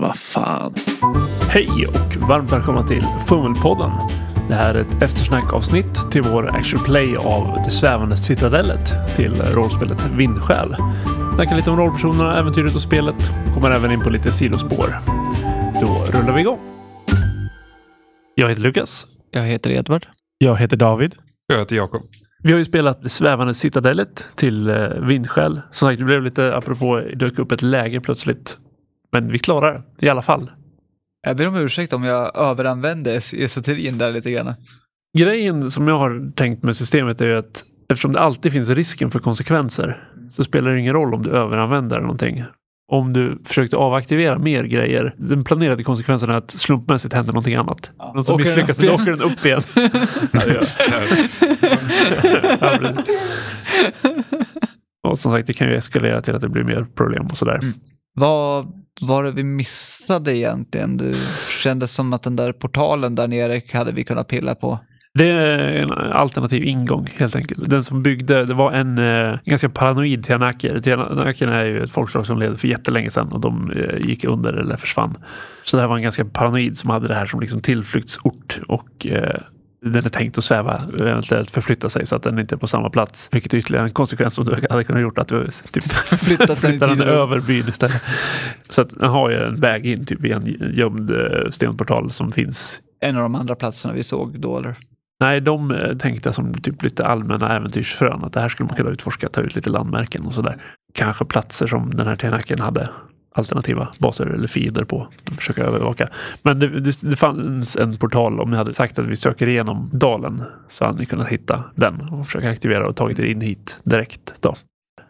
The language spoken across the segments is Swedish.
Vad fan. Hej och varmt välkomna till Fummelpodden. Det här är ett eftersnackavsnitt till vår actual play av Det svävande citadellet till rollspelet Vindsjäl. Snackar lite om rollpersonerna, äventyret och spelet. Kommer även in på lite sidospår. Då rullar vi igång. Jag heter Lukas. Jag heter Edvard. Jag heter David. Jag heter Jakob. Vi har ju spelat Det svävande citadellet till eh, Vindsjäl. Som sagt, det blev lite apropå, dök upp ett läge plötsligt. Men vi klarar det i alla fall. Jag ber om ursäkt om jag överanvände esoterin där lite grann. Grejen som jag har tänkt med systemet är ju att eftersom det alltid finns risken för konsekvenser så spelar det ingen roll om du överanvänder någonting. Om du försökte avaktivera mer grejer, den planerade konsekvensen är att slumpmässigt händer någonting annat. Ja. Någon som Åker misslyckas igen? åker den upp igen. Och som sagt, det kan ju eskalera till att det blir mer problem och sådär. Mm. Vad var det vi missade egentligen? Det kändes som att den där portalen där nere hade vi kunnat pilla på. Det är en alternativ ingång helt enkelt. Den som byggde, det var en en ganska paranoid Tianaker. Tianaker är ju ett folkslag som levde för jättelänge sedan och de eh, gick under eller försvann. Så det här var en ganska paranoid som hade det här som liksom tillflyktsort och eh, den är tänkt att sväva, eventuellt förflytta sig så att den inte är på samma plats. Vilket är ytterligare en konsekvens som du hade kunnat gjort att du typ, Flyttat den över byn istället. Så att den har ju en väg in typ i en gömd eh, stenportal som finns En av de andra platserna vi såg då eller? Nej, de eh, tänkte som typ lite allmänna äventyrsfrön. Att det här skulle man kunna utforska, ta ut lite landmärken och sådär. Kanske platser som den här tenaken hade alternativa baser eller fiender på. Försöka övervaka. Men det, det, det fanns en portal. Om ni hade sagt att vi söker igenom dalen så hade ni kunnat hitta den och försöka aktivera och tagit er in hit direkt. Då.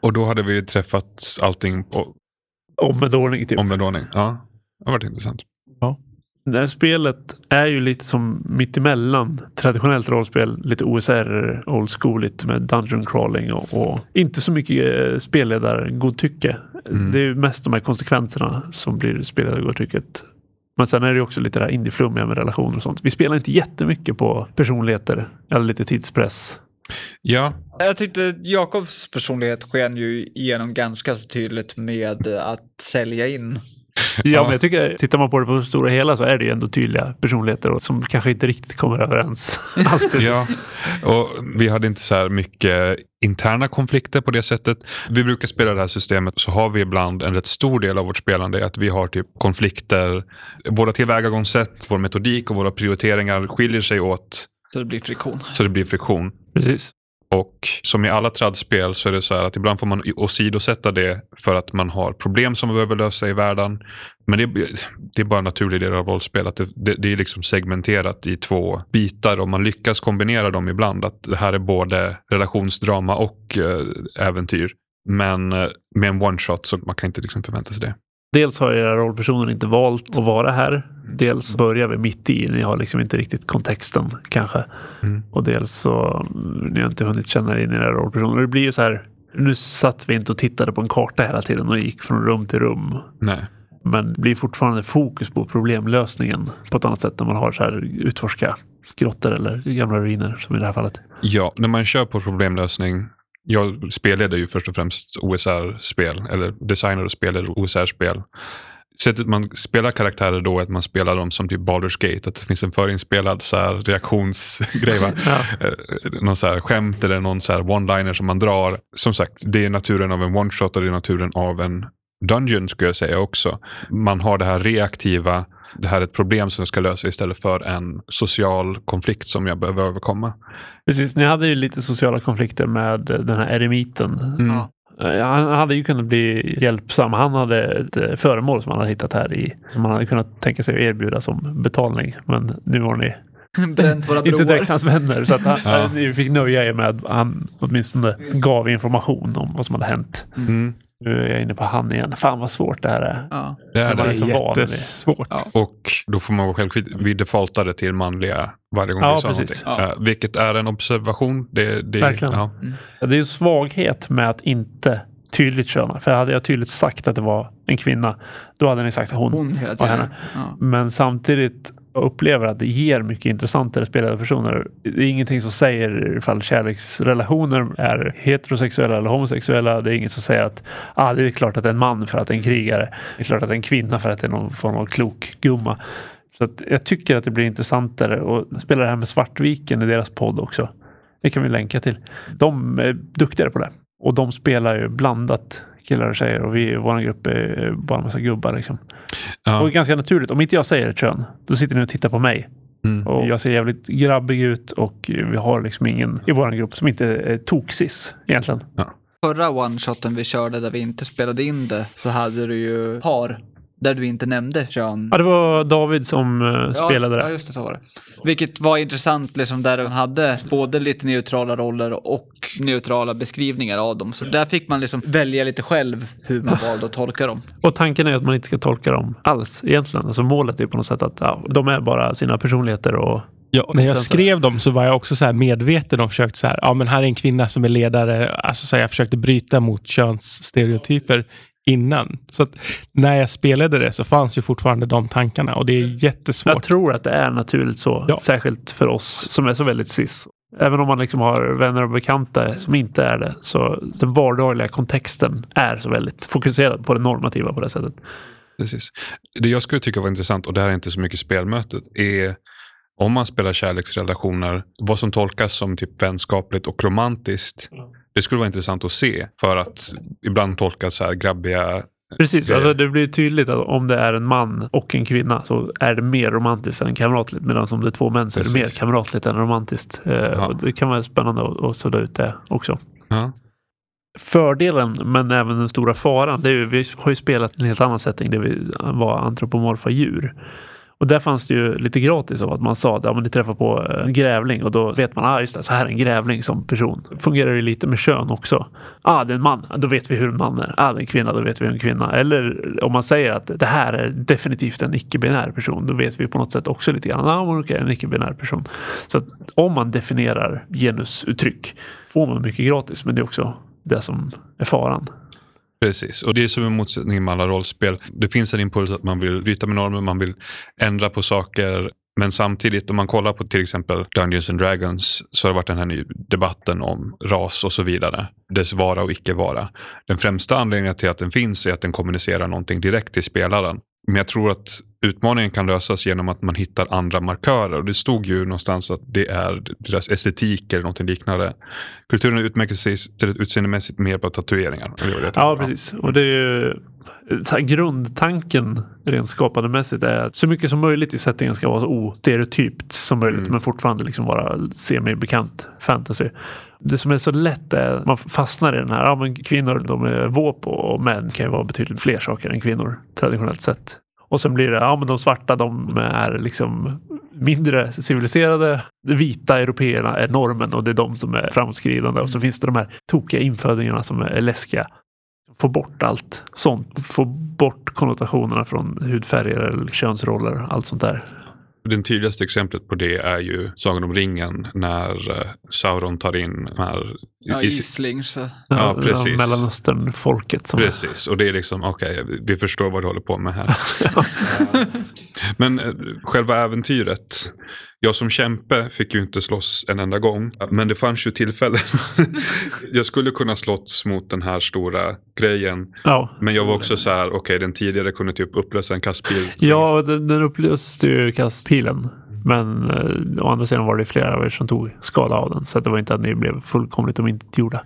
Och då hade vi ju träffat allting på Omvänd ordning typ. omvänd ordning. Ja, det har varit intressant. Det här spelet är ju lite som mittemellan traditionellt rollspel, lite OSR, old schooligt med dungeon crawling och, och inte så mycket eh, spelledargodtycke. Mm. Det är ju mest de här konsekvenserna som blir spelledargodtycket. Men sen är det också lite det här indieflummiga med relationer och sånt. Vi spelar inte jättemycket på personligheter eller lite tidspress. Ja, Jag tyckte Jakobs personlighet sken ju igenom ganska så tydligt med att sälja in. Ja, men jag tycker, tittar man på det på det stora hela så är det ju ändå tydliga personligheter och som kanske inte riktigt kommer överens. Ja. Och vi hade inte så här mycket interna konflikter på det sättet. Vi brukar spela det här systemet så har vi ibland en rätt stor del av vårt spelande att vi har typ konflikter. Våra tillvägagångssätt, vår metodik och våra prioriteringar skiljer sig åt Så det blir friktion. så det blir friktion. Precis. Och som i alla tradspel så är det så här att ibland får man åsidosätta det för att man har problem som man behöver lösa i världen. Men det, är- det är bara en naturlig del av rollspel. Att det, det, det är liksom segmenterat i två bitar och man lyckas kombinera dem ibland. Att det här är både relationsdrama och eh, äventyr. Men eh, med en one shot så man kan inte liksom förvänta sig det. Dels har era rollpersoner inte valt att vara här. Dels börjar vi mitt i. Ni har liksom inte riktigt kontexten kanske. Mm. Och dels så mm, ni har inte hunnit känna in era rollpersoner. Det blir ju så här. Nu satt vi inte och tittade på en karta hela tiden och gick från rum till rum. Nej. Men det blir fortfarande fokus på problemlösningen på ett annat sätt när man har så här utforska grottor eller gamla ruiner som i det här fallet. Ja, när man kör på problemlösning. Jag spelleder ju först och främst OSR-spel, eller designar och spelade OSR-spel. Sättet man spelar karaktärer då är att man spelar dem som typ Baldur's Gate. Att det finns en förinspelad så här reaktionsgrej. Ja. Eh, någon så här skämt eller någon så här one-liner som man drar. Som sagt, det är naturen av en one-shot och det är naturen av en dungeon skulle jag säga också. Man har det här reaktiva. Det här är ett problem som jag ska lösa istället för en social konflikt som jag behöver överkomma. Precis, ni hade ju lite sociala konflikter med eh, den här eremiten. Mm. Ja. Eh, Han hade ju kunnat bli hjälpsam. Han hade ett eh, föremål som han hade hittat här i. Som han hade kunnat tänka sig att erbjuda som betalning. Men nu var ni Bränt våra inte direkt hans vänner. Så att han, Ja. ni fick nöja er med att han åtminstone gav information om vad som hade hänt. Mm. Nu är jag inne på han igen. Fan vad svårt det här är. Ja. Det är Det var det. det som var Jättesvårt. Ja. Och då får man vara självkritisk. Vi defaultade till manliga varje gång Ja, vi sa precis. någonting. Ja. Eh, vilket är en observation. Det, det, Verkligen. Ja. Ja, Det är ju svaghet med att inte tydligt köna. För hade jag tydligt sagt att det var en kvinna, då hade ni sagt hon. Hon hela Och tiden. henne. Ja. Men samtidigt jag upplever att det ger mycket intressantare spelade personer. Det är ingenting som säger ifall kärleksrelationer är heterosexuella eller homosexuella. Det är inget som säger att ah, det är klart att det är en man för att det är en krigare. Det är klart att det är en kvinna för att det är någon form av klok gumma. Så att jag tycker att det blir intressantare och spela det här med Svartviken i deras podd också. Det kan vi länka till. De är duktigare på det. Och de spelar ju blandat killar och tjejer och vi i vår grupp är bara en massa gubbar. Liksom. Ja. Och ganska naturligt. Om inte jag säger ett kön, då sitter ni och tittar på mig. Mm. Och jag ser jävligt grabbig ut och vi har liksom ingen i vår grupp som inte är toksis egentligen. Förra one-shoten vi körde där vi inte spelade in det så hade du ju par där du inte nämnde kön. Ja, det var David som eh, spelade ja, det. Ja, just det, så var det. Vilket var intressant, liksom där han hade både lite neutrala roller och neutrala beskrivningar av dem. Så där fick man liksom välja lite själv hur man valde att tolka dem. Och tanken är att man inte ska tolka dem alls egentligen. Alltså målet är på något sätt att ja, de är bara sina personligheter och Ja, när jag skrev dem så var jag också så här medveten och försökte så här, ja men här är en kvinna som är ledare. Alltså så här, jag försökte bryta mot könsstereotyper innan. Så att när jag spelade det så fanns ju fortfarande de tankarna och det är jättesvårt. Jag tror att det är naturligt så. Ja. Särskilt för oss som är så väldigt cis. Även om man liksom har vänner och bekanta som inte är det. Så den vardagliga kontexten är så väldigt fokuserad på det normativa på det sättet. Precis. Det jag skulle tycka var intressant, och det här är inte så mycket spelmötet, är om man spelar kärleksrelationer, vad som tolkas som typ vänskapligt och romantiskt. Ja. Det skulle vara intressant att se, för att ibland tolkas så här grabbiga... Precis, Grejer. alltså det blir tydligt att om det är en man och en kvinna så är det mer romantiskt än kamratligt. Medan om det är två män så är det Precis. mer kamratligt än romantiskt. Eh, och det kan vara spännande att, att sudda ut det också. Ja, Fördelen, men även den stora faran, det är ju, vi har ju spelat en helt annan setting där vi var antropomorfa djur. Och där fanns det ju lite gratis av att man sa att ja, men ni träffar på en grävling och då vet man, ah, just det, så här är en grävling som person. Fungerar ju lite med kön också. Ah, det är en man, då vet vi hur en man är. Ah, det är en kvinna, då vet vi hur en kvinna. är. Eller om man säger att det här är definitivt en icke-binär person, då vet vi på något sätt också lite grann, ah, okej, en icke-binär person. Så att om man definierar genusuttryck får man mycket gratis, men det är också det som är faran precis. Och det är som en motsättning med alla rollspel. Det finns en impuls att man vill bryta med normer, man vill ändra på saker. Men samtidigt, om man kollar på till exempel Dungeons and Dragons så har det varit den här debatten om ras och så vidare. Dess vara och icke vara. Den främsta anledningen till att den finns är att den kommunicerar någonting direkt till spelaren. Men jag tror att utmaningen kan lösas genom att man hittar andra markörer. Och det stod ju någonstans att det är deras estetik eller någonting liknande. Kulturen utmärker sig istället utseendemässigt mer på tatueringar. Det det Ja, precis. Och det är ju så grundtanken rent skapandemässigt är att så mycket som möjligt i settingen ska vara så ostereotypt som möjligt Mm. men fortfarande liksom vara semi-bekant fantasy. Det som är så lätt är att man fastnar i den här, ja men kvinnor de är våp och män kan ju vara betydligt fler saker än kvinnor traditionellt sett. Och sen blir det, ja men de svarta de är liksom mindre civiliserade. De vita européerna är normen och det är de som är framåtskridande. Och så finns det de här tokiga infödingarna som är läskiga. Få bort allt sånt. Få bort konnotationerna från hudfärger eller könsroller. Allt sånt där. Det tydligaste exemplet på det är ju Sagan om ringen när eh, Sauron tar in de här... Ja, i- isling så. Ja, precis. Mellanöstern-folket. Som Precis, och det är liksom, okej, vi förstår vad du håller på med här. Eh, Men eh, själva äventyret, jag som kämpe fick ju inte slåss en enda gång. Men det fanns ju tillfällen. jag skulle kunna slåss mot den här stora grejen. Ja, Men jag var också så här, okej, den tidigare kunde typ upplösa en kastbil. ja den, den upplöste ju kastpilen. Men eh, å andra sidan var det flera av er som tog skada av den. Så det var inte att ni blev fullkomligt omintetgjorda.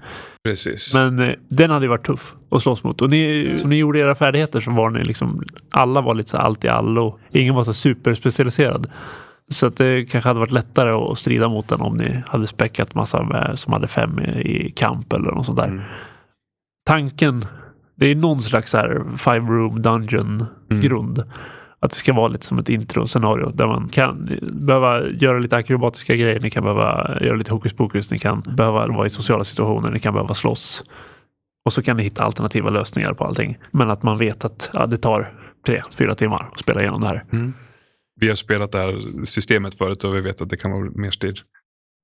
Precis. Men eh, den hade ju varit tuff att slåss mot. Och ni, som ni gjorde era färdigheter så var ni liksom, alla var lite så allt i allo. Ingen var så superspecialiserad. Så att det kanske hade varit lättare att strida mot den om ni hade späckat massa med, som hade fem i, kamp eller något sånt där. Mm. Tanken, det är någon slags här five room dungeon Mm. grund. Att det ska vara lite som ett intro-scenario där man kan behöva göra lite akrobatiska grejer. Ni kan behöva göra lite hokus pokus. Ni kan behöva vara i sociala situationer. Ni kan behöva slåss. Och så kan ni hitta alternativa lösningar på allting. Men att man vet att ja, det tar tre, fyra timmar att spela igenom det här. Mm. Vi har spelat det här systemet förut och vi vet att det kan vara mer stil.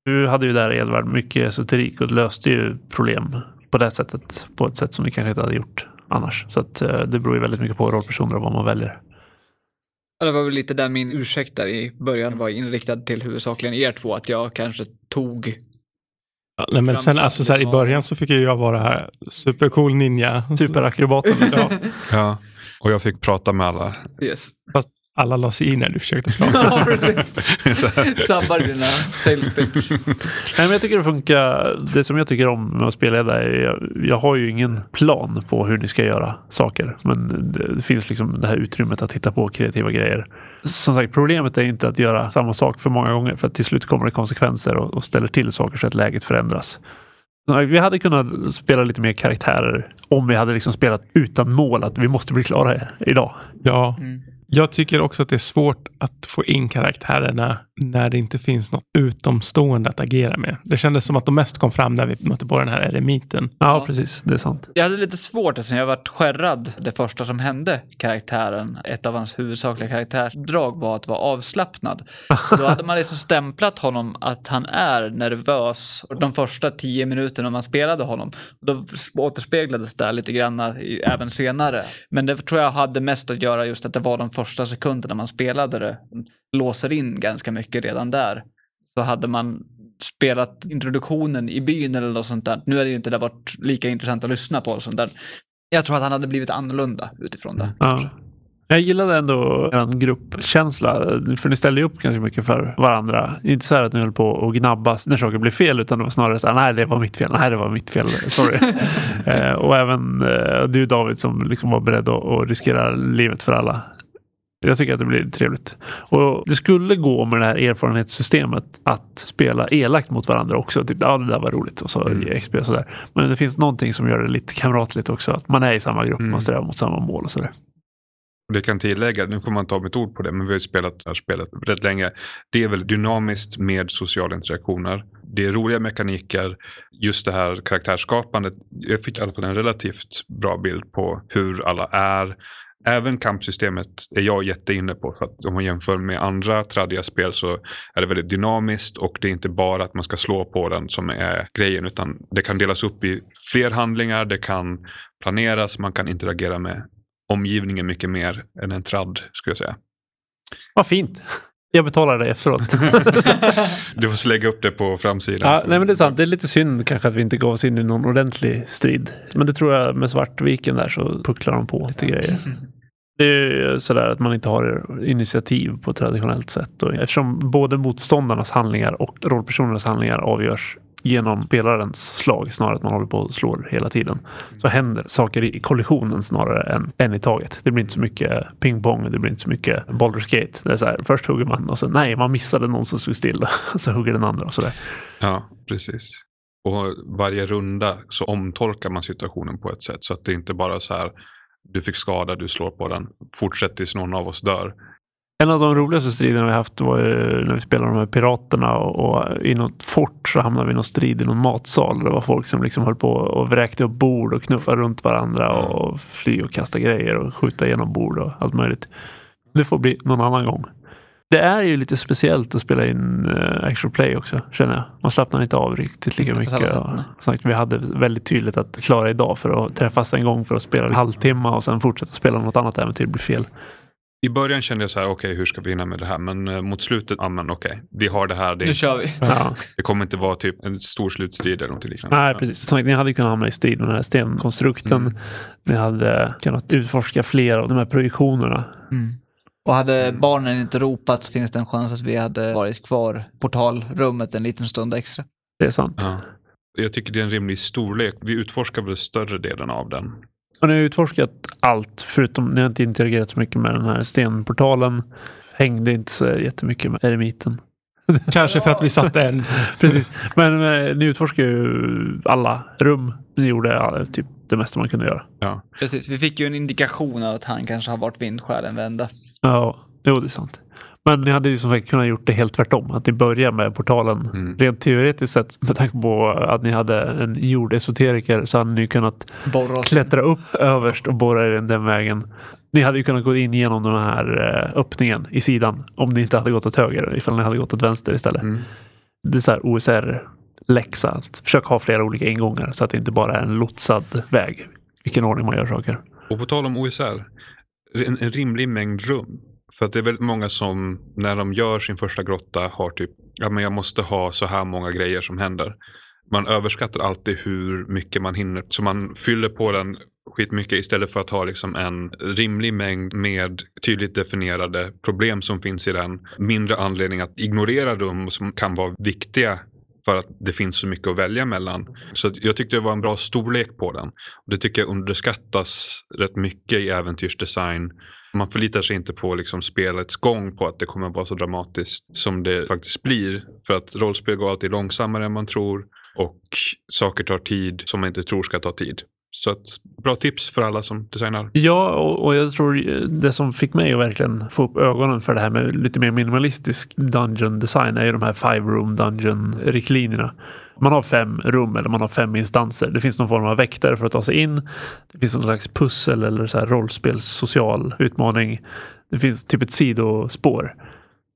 Du hade ju där Edvard mycket esoterik och löste ju problem på det sättet. På ett sätt som ni kanske inte hade gjort annars. Så att, eh, det beror ju väldigt mycket på rollpersoner och vad man väljer. Ja, Det var väl lite där min ursäkt där i början var inriktad till huvudsakligen er två, att jag kanske tog Ja, nej, men sen, alltså, så här, I början så fick ju jag vara supercool ninja. Superakrobaten. Ja, Ja. Och jag fick prata med alla. yes. Alla la sig i när du försökte prata. Ja, precis. Sabbar dina sales pitch. Nej, men jag tycker det funkar. Det som jag tycker om med att spelleda är jag, jag har ju ingen plan på hur ni ska göra saker. Men det, det finns liksom det här utrymmet att hitta på kreativa grejer. Som sagt, problemet är inte att göra samma sak för många gånger. För att till slut kommer det konsekvenser och, och ställer till saker så att läget förändras. Vi hade kunnat spela lite mer karaktärer om vi hade liksom spelat utan mål att vi måste bli klara idag. Ja, Mm jag tycker också att det är svårt att få in karaktärerna när det inte finns något utomstående att agera med. Det kändes som att de mest kom fram när vi mötte på den här eremiten. Ja, Ja. precis. Det är sant. Jag hade lite svårt eftersom jag varit skärrad det första som hände karaktären. Ett av hans huvudsakliga karaktärsdrag var att vara avslappnad. Så då hade man liksom stämplat honom att han är nervös de första tio minuterna man spelade honom. Då återspeglades det lite grann även senare. Men det tror jag hade mest att göra just att det var de första sekunderna man spelade det. Låser in ganska mycket redan där. Så hade man spelat introduktionen i byn eller något sånt där. Nu är det ju inte det varit lika intressant att lyssna på och sånt där. Jag tror att han hade blivit annorlunda utifrån det. Ja. Jag gillade ändå er gruppkänsla. För ni ställde ju upp ganska mycket för varandra. Inte så här att ni höll på att gnabbas när saker blev fel. Utan det var snarare så här, nej det var mitt fel, nej det var mitt fel, sorry. eh, och även eh, du David som liksom var beredd att, att riskera livet för alla. Jag tycker att det blir trevligt. Och det skulle gå med det här erfarenhetssystemet att spela elakt mot varandra också. Typ, ja det där var roligt och så Mm. XP och sådär. Men det finns någonting som gör det lite kamratligt också. Att man är i samma grupp, Mm. man strävar mot samma mål och sådär. Det kan tillägga, nu får man ta mitt ord på det, men vi har ju spelat det här spelet rätt länge. Det är väldigt dynamiskt med sociala interaktioner. Det är roliga mekaniker. Just det här karaktärsskapandet. Jag fick i alla fall en relativt bra bild på hur alla är. Även kampsystemet är jag jätteinne på. För att om man jämför med andra traddiga spel så är det väldigt dynamiskt. Och det är inte bara att man ska slå på den som är grejen. Utan det kan delas upp i fler handlingar. Det kan planeras. Man kan interagera med omgivningen mycket mer än en tradd skulle jag säga. Vad fint. Jag betalar det efteråt. Du får lägga upp det på framsidan. ja, nej men det är sant. Det är lite synd kanske att vi inte gav oss in i någon ordentlig strid. Men det tror jag med Svartviken där så pucklar de på lite grejer. Det är ju sådär att man inte har initiativ på ett traditionellt sätt. Och eftersom både motståndarnas handlingar och rollpersonernas handlingar avgörs genom spelarens slag snarare att man håller på och slår hela tiden. Så händer saker i kollisionen snarare än en i taget. Det blir inte så mycket pingpong, det blir inte så mycket Baldur's Gate. Det är så här, först hugger man och sen nej, man missade någon som stod still. Så hugger den andra och sådär. Ja, precis. Och varje runda så omtolkar man situationen på ett sätt. Så att det inte bara är så här, du fick skada, du slår på den. Fortsätt tills någon av oss dör. En av de roligaste striderna vi haft var ju när vi spelade de här piraterna och, och i något fort så hamnade vi i någon strid i någon matsal. Det var folk som liksom höll på och vräkte upp bord och knuffade runt varandra och fly och kasta grejer och skjuta igenom bord och allt möjligt. Det får bli någon annan gång. Det är ju lite speciellt att spela in uh, actual play också känner jag. Man slappnar inte av riktigt lika mycket. sagt, vi hade väldigt tydligt att klara idag för att träffas en gång för att spela en halvtimme och sen fortsätta spela något annat äventyr blir fel. I början kände jag så här, okej hur ska vi hinna med det här? Men eh, mot slutet, ja men okej, vi har det här. Nu Det, kör vi. Ja. det kommer inte vara typ en stor slutstrid eller något liknande. Nej, precis. Som sagt, ni hade kunnat hamna i strid med den här stenkonstrukten. Mm. Ni hade kunnat utforska fler av de här projektionerna. Och hade barnen inte ropat så finns det en chans att vi hade varit kvar i portalrummet en liten stund extra. Det är sant. Ja. Jag tycker det är en rimlig storlek. Vi utforskar väl större delen av den. Och ni har utforskat allt förutom ni har inte interagerat så mycket med den här stenportalen. Hängde inte så jättemycket med eremiten. Kanske för att vi satte en. Precis. Men eh, ni utforskar ju alla rum. Ni gjorde ja, typ det mesta man kunde göra. Ja. Precis, vi fick ju en indikation av att han kanske har varit vindskäl en vända. Ja, jo det är sant. Men ni hade ju som sagt kunnat gjort det helt tvärtom. Att ni börjar med portalen. Mm. Rent teoretiskt sett med tanke på att ni hade en jordesoteriker så hade ni kunnat Borra klättra upp överst och borra er den vägen. Ni hade ju kunnat gå in genom den här eh, öppningen i sidan om ni inte hade gått åt höger ifall ni hade gått åt vänster istället. Mm. Det är så här OSR-läxa. Att försöka ha flera olika ingångar så att det inte bara är en lotsad väg. Vilken ordning man gör saker. Och på tal om OSR, en, en rimlig mängd rum. För att det är väldigt många som när de gör sin första grotta har typ, ja men jag måste ha så här många grejer som händer. Man överskattar alltid hur mycket man hinner. Så man fyller på den skitmycket istället för att ha liksom en rimlig mängd med tydligt definierade problem som finns i den. Mindre anledning att ignorera dem som kan vara viktiga för att det finns så mycket att välja mellan. Så jag tyckte det var en bra storlek på den. Det tycker jag underskattas rätt mycket i äventyrsdesign. Man förlitar sig inte på liksom spelets gång på att det kommer att vara så dramatiskt som det faktiskt blir. För att rollspel går alltid långsammare än man tror och saker tar tid som man inte tror ska ta tid. Så ett bra tips för alla som designar. Ja, och, och jag tror det som fick mig att verkligen få upp ögonen för det här med lite mer minimalistisk dungeon design är ju de här five room dungeon riktlinjerna. Man har fem rum eller man har fem instanser. Det finns någon form av väktare för att ta sig in. Det finns någon slags pussel eller så här rollspels social utmaning. Det finns typ ett sidospår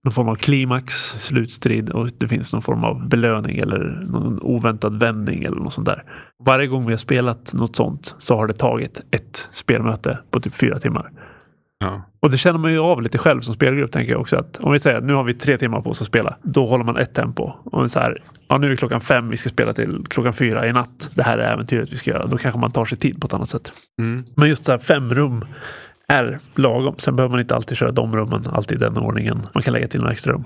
någon form av klimax, slutstrid och det finns någon form av belöning eller någon oväntad vändning eller något sånt där. Varje gång vi har spelat något sånt så har det tagit ett spelmöte på typ fyra timmar. Ja. Och det känner man ju av lite själv som spelgrupp tänker jag också att om vi säger att nu har vi tre timmar på oss att spela. Då håller man ett tempo. Och så här, ja nu är klockan fem, vi ska spela till klockan fyra i natt. Det här är äventyret vi ska göra. Då kanske man tar sig tid på ett annat sätt. Mm. Men just så här fem rum är lagom. Sen behöver man inte alltid köra de rummen, alltid i den ordningen. Man kan lägga till några extra rum.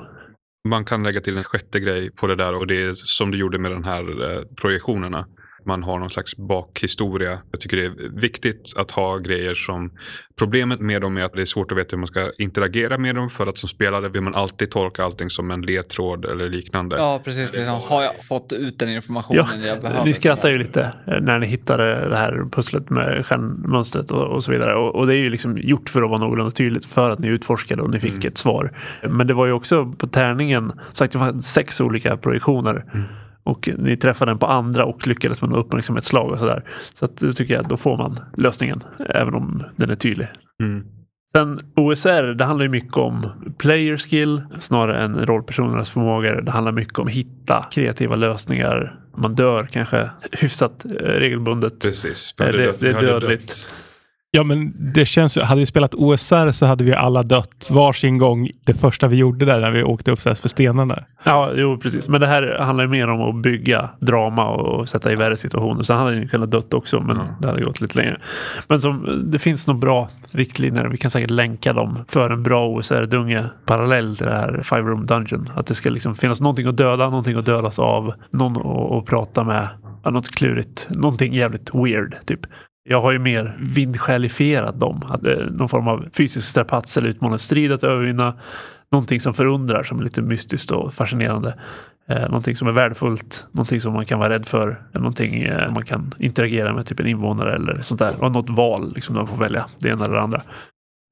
Man kan lägga till en sjätte grej på det där och det är som du gjorde med de här eh, projektionerna. Man har någon slags bakhistoria. Jag tycker det är viktigt att ha grejer som... Problemet med dem är att det är svårt att veta hur man ska interagera med dem. För att som spelare vill man alltid tolka allting som en ledtråd eller liknande. Ja, precis. Liksom, har jag fått ut den informationen Ja, jag behöver? ni skrattar ju lite eh, när ni hittade det här pusslet med stjärnmönstret och, och så vidare. Och, och, det är ju liksom gjort för att vara någorlunda tydligt för att ni utforskade och ni fick Mm. ett svar. Men det var ju också på tärningen sagt det var sex olika projektioner. Mm. Och ni träffade den på andra och lyckades med något uppmärksamhetsslag och sådär. Så att då tycker jag då får man lösningen. Även om den är tydlig. Mm. Sen OSR, det handlar ju mycket om player skill snarare än rollpersonernas förmågor. Det handlar mycket om att hitta kreativa lösningar. Man dör kanske hyfsat eh, regelbundet. Precis. Eh, det- det är dödligt. Ja, men det känns ju, hade vi spelat OSR så hade vi alla dött varsin gång det första vi gjorde där när vi åkte upp så för stenarna. Ja, jo precis. Men det här handlar ju mer om att bygga drama och sätta i värre situationer. Sen hade ni kunnat dött också, men Ja. det hade gått lite längre. Men som, det finns nog bra riktlinjer. Vi kan säkert länka dem för en bra OSR-dunge parallell till det här Five Room Dungeon. Att det ska liksom finnas någonting att döda, någonting att dödas av, någon att, att prata med. Något klurigt, någonting jävligt weird typ. Jag har ju mer vindsjälifierat dem. Att, eh, någon form av fysisk strapats eller utmanande strid att övervinna. Någonting som förundrar som är lite mystiskt och fascinerande. Eh, någonting som är värdefullt, någonting som man kan vara rädd för, någonting eh, man kan interagera med, typ en invånare eller sånt där. Och något val, liksom man får välja det ena eller det andra.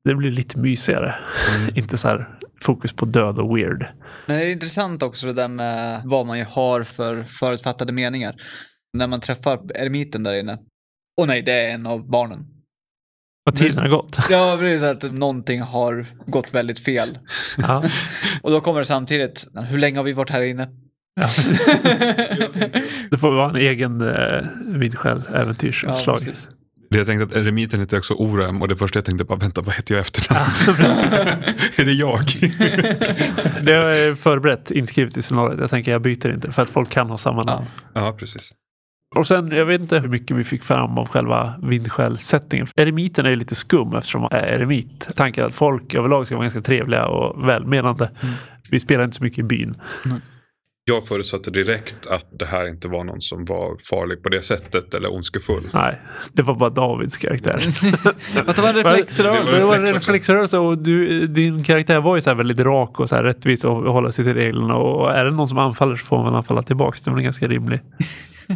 Det blir lite mysigare. Inte så här fokus på död och weird. Men det är intressant också det där med vad man ju har för förutfattade meningar. När man träffar eremiten där inne. Och nej, det är en av barnen. Vad tiden har gått. Ja, precis. Att någonting har gått väldigt fel. Ja. Och då kommer det samtidigt, hur länge har vi varit här inne? Ja, det får vara en egen eh, vindskäl Ja, precis. Det Jag tänkte att eremiten heter också Orem och det första jag tänkte bara vänta vad heter jag efter Är det jag? det har jag förberett inskrivet i scenariot. Jag tänker jag byter inte för att folk kan ha samma namn. ja, precis. Och sen, jag vet inte hur mycket vi fick fram av själva vindskäl-settingen. Eremiten är ju lite skum eftersom man är eremit. Tanken att folk överlag ska vara ganska trevliga och välmenande. Mm. Vi spelar inte så mycket i byn. Jag förutsatte direkt att det här inte var någon som var farlig på det sättet eller ondskefull. Nej, det var bara Davids karaktär. Fast det var en reflexrörelse. Det var en reflexrörelse och du, din karaktär var ju så här väldigt rak och så här rättvis och håller sig till reglerna. Och är det någon som anfaller så får man anfalla tillbaka. Det är väl ganska rimligt.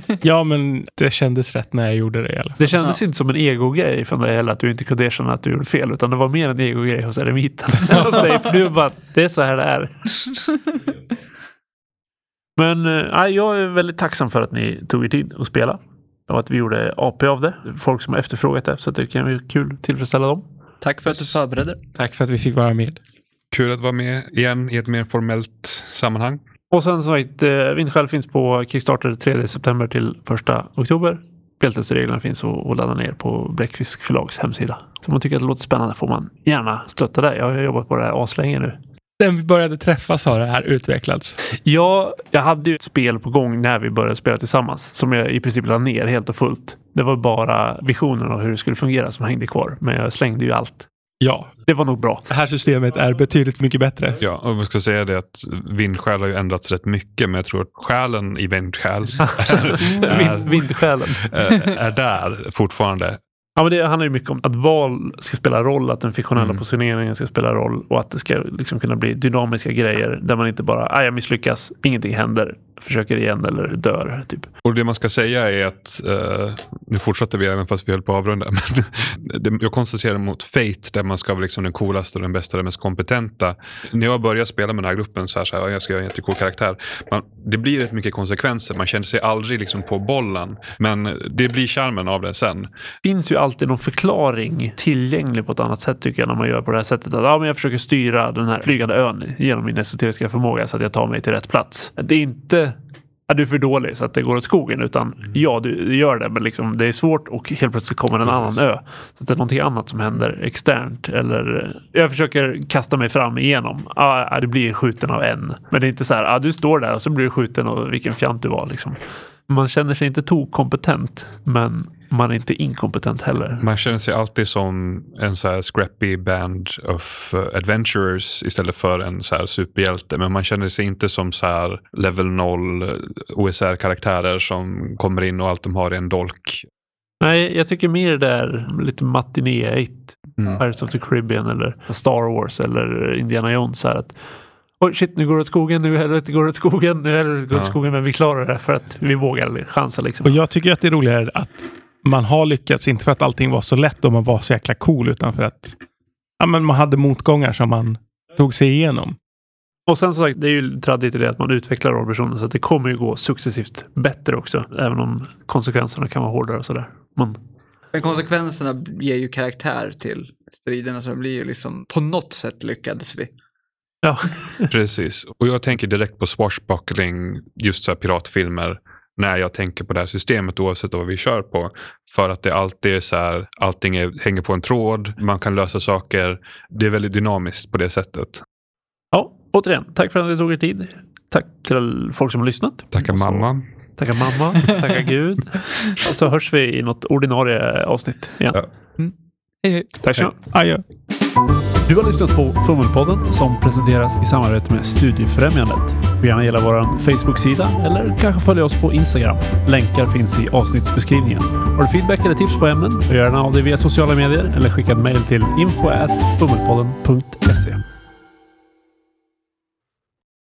Ja, men det kändes rätt när jag gjorde det i alla fall. Det kändes inte som en egogrej från dig heller att du inte kunde erkänna att du gjorde fel. Utan det var mer en egogrej hos eremiten. för du bara, det är så här det är. Men äh, jag är väldigt tacksam för att ni tog er tid att spela. Och att vi gjorde AP av det. Folk som har efterfrågat det. Så att det kan bli kul att tillfredsställa dem. Tack för att du förberedde. Tack för att vi fick vara med. Kul att vara med igen i ett mer formellt sammanhang. Och sen som sagt, eh, Vindskäl finns på Kickstarter 3 september till 1 oktober. Speltestreglerna finns att att ladda ner på Bläckfisk förlags hemsida. Så om man tycker att det låter spännande får man gärna stötta det. Jag har jobbat på det här aslänge nu. Sen vi började träffas har det här utvecklats. Ja, jag hade ju ett spel på gång när vi började spela tillsammans som jag i princip la ner helt och fullt. Det var bara visionen av hur det skulle fungera som hängde kvar. Men jag slängde ju allt. Ja, Det var nog bra. det här systemet är betydligt mycket bättre. Ja, och jag ska säga det att vindsjäl har ju ändrats rätt mycket, men jag tror att själen i vindsjäl är, Vind, vindsjälen. är, är där fortfarande. Ja, men det handlar ju mycket om att val ska spela roll, att den fiktionella Mm. positioneringen ska spela roll och att det ska liksom kunna bli dynamiska grejer där man inte bara, jag misslyckas, ingenting händer, försöker igen eller dör. Typ. Och det man ska säga är att, eh, nu fortsätter vi även fast vi höll på att avrunda, men det, jag koncentrerar mot Fate där man ska vara liksom den coolaste den bästa den mest kompetenta. När jag började spela med den här gruppen så här, så här jag ska göra en jättecool karaktär. Man, det blir rätt mycket konsekvenser, man känner sig aldrig liksom på bollen. Men det blir charmen av det sen. finns ju alltid någon förklaring tillgänglig på ett annat sätt tycker jag när man gör på det här sättet. Att ja, men jag försöker styra den här flygande ön genom min esoteriska förmåga så att jag tar mig till rätt plats. Det är inte att du är för dålig så att det går åt skogen utan ja, du, gör det men liksom, det är svårt och helt plötsligt kommer en Precis. annan ö. Så det är någonting annat som händer externt. Eller jag försöker kasta mig fram igenom. Ah, du blir skjuten av en. Men det är inte så här, ah, du står där och så blir du skjuten och vilken fjant du var. Liksom. Man känner sig inte tokkompetent men man är inte inkompetent heller. Man känner sig alltid som en så här scrappy band of uh, adventurers istället för en så här superhjälte. Men man känner sig inte som så här level 0 OSR-karaktärer som kommer in och allt de har är en dolk. Nej, jag tycker mer det där lite matinéigt. Mm. Pirates of the Caribbean eller Star Wars eller Indiana Jones. Så här att, Oj, shit, nu går det åt skogen, nu helvete går det åt skogen, nu helvete går det åt skogen, men vi klarar det för att vi vågar chansa liksom. Och jag tycker att det är roligare att man har lyckats, inte för att allting var så lätt och man var så jäkla cool, utan för att ja, men man hade motgångar som man tog sig igenom. Och sen som sagt, det är ju tradit i det att man utvecklar rollpersonen så att det kommer ju gå successivt bättre också. Även om konsekvenserna kan vara hårdare och sådär. Men Men konsekvenserna ger ju karaktär till striderna så det blir ju liksom på något sätt lyckades vi. ja, Precis. Och jag tänker direkt på swashbuckling, just så här piratfilmer, när jag tänker på det här systemet oavsett vad vi kör på. För att det alltid är så här, allting är, hänger på en tråd, man kan lösa saker. Det är väldigt dynamiskt på det sättet. ja, återigen, tack för att ni tog er tid. Tack till folk som har lyssnat. Tackar mamma. Tackar mamma, tackar Gud. Och så hörs vi i något ordinarie avsnitt igen. Ja. Hej, hej. Tack så mycket. Du har lyssnat på Fummelpodden som presenteras i samarbete med Studiefrämjandet. Du får gärna gilla vår Facebook-sida eller kanske följa oss på Instagram. Länkar finns i avsnittsbeskrivningen. Har du feedback eller tips på ämnen? Gör gärna av dig via sociala medier eller skicka ett mejl till info@fummelpodden.se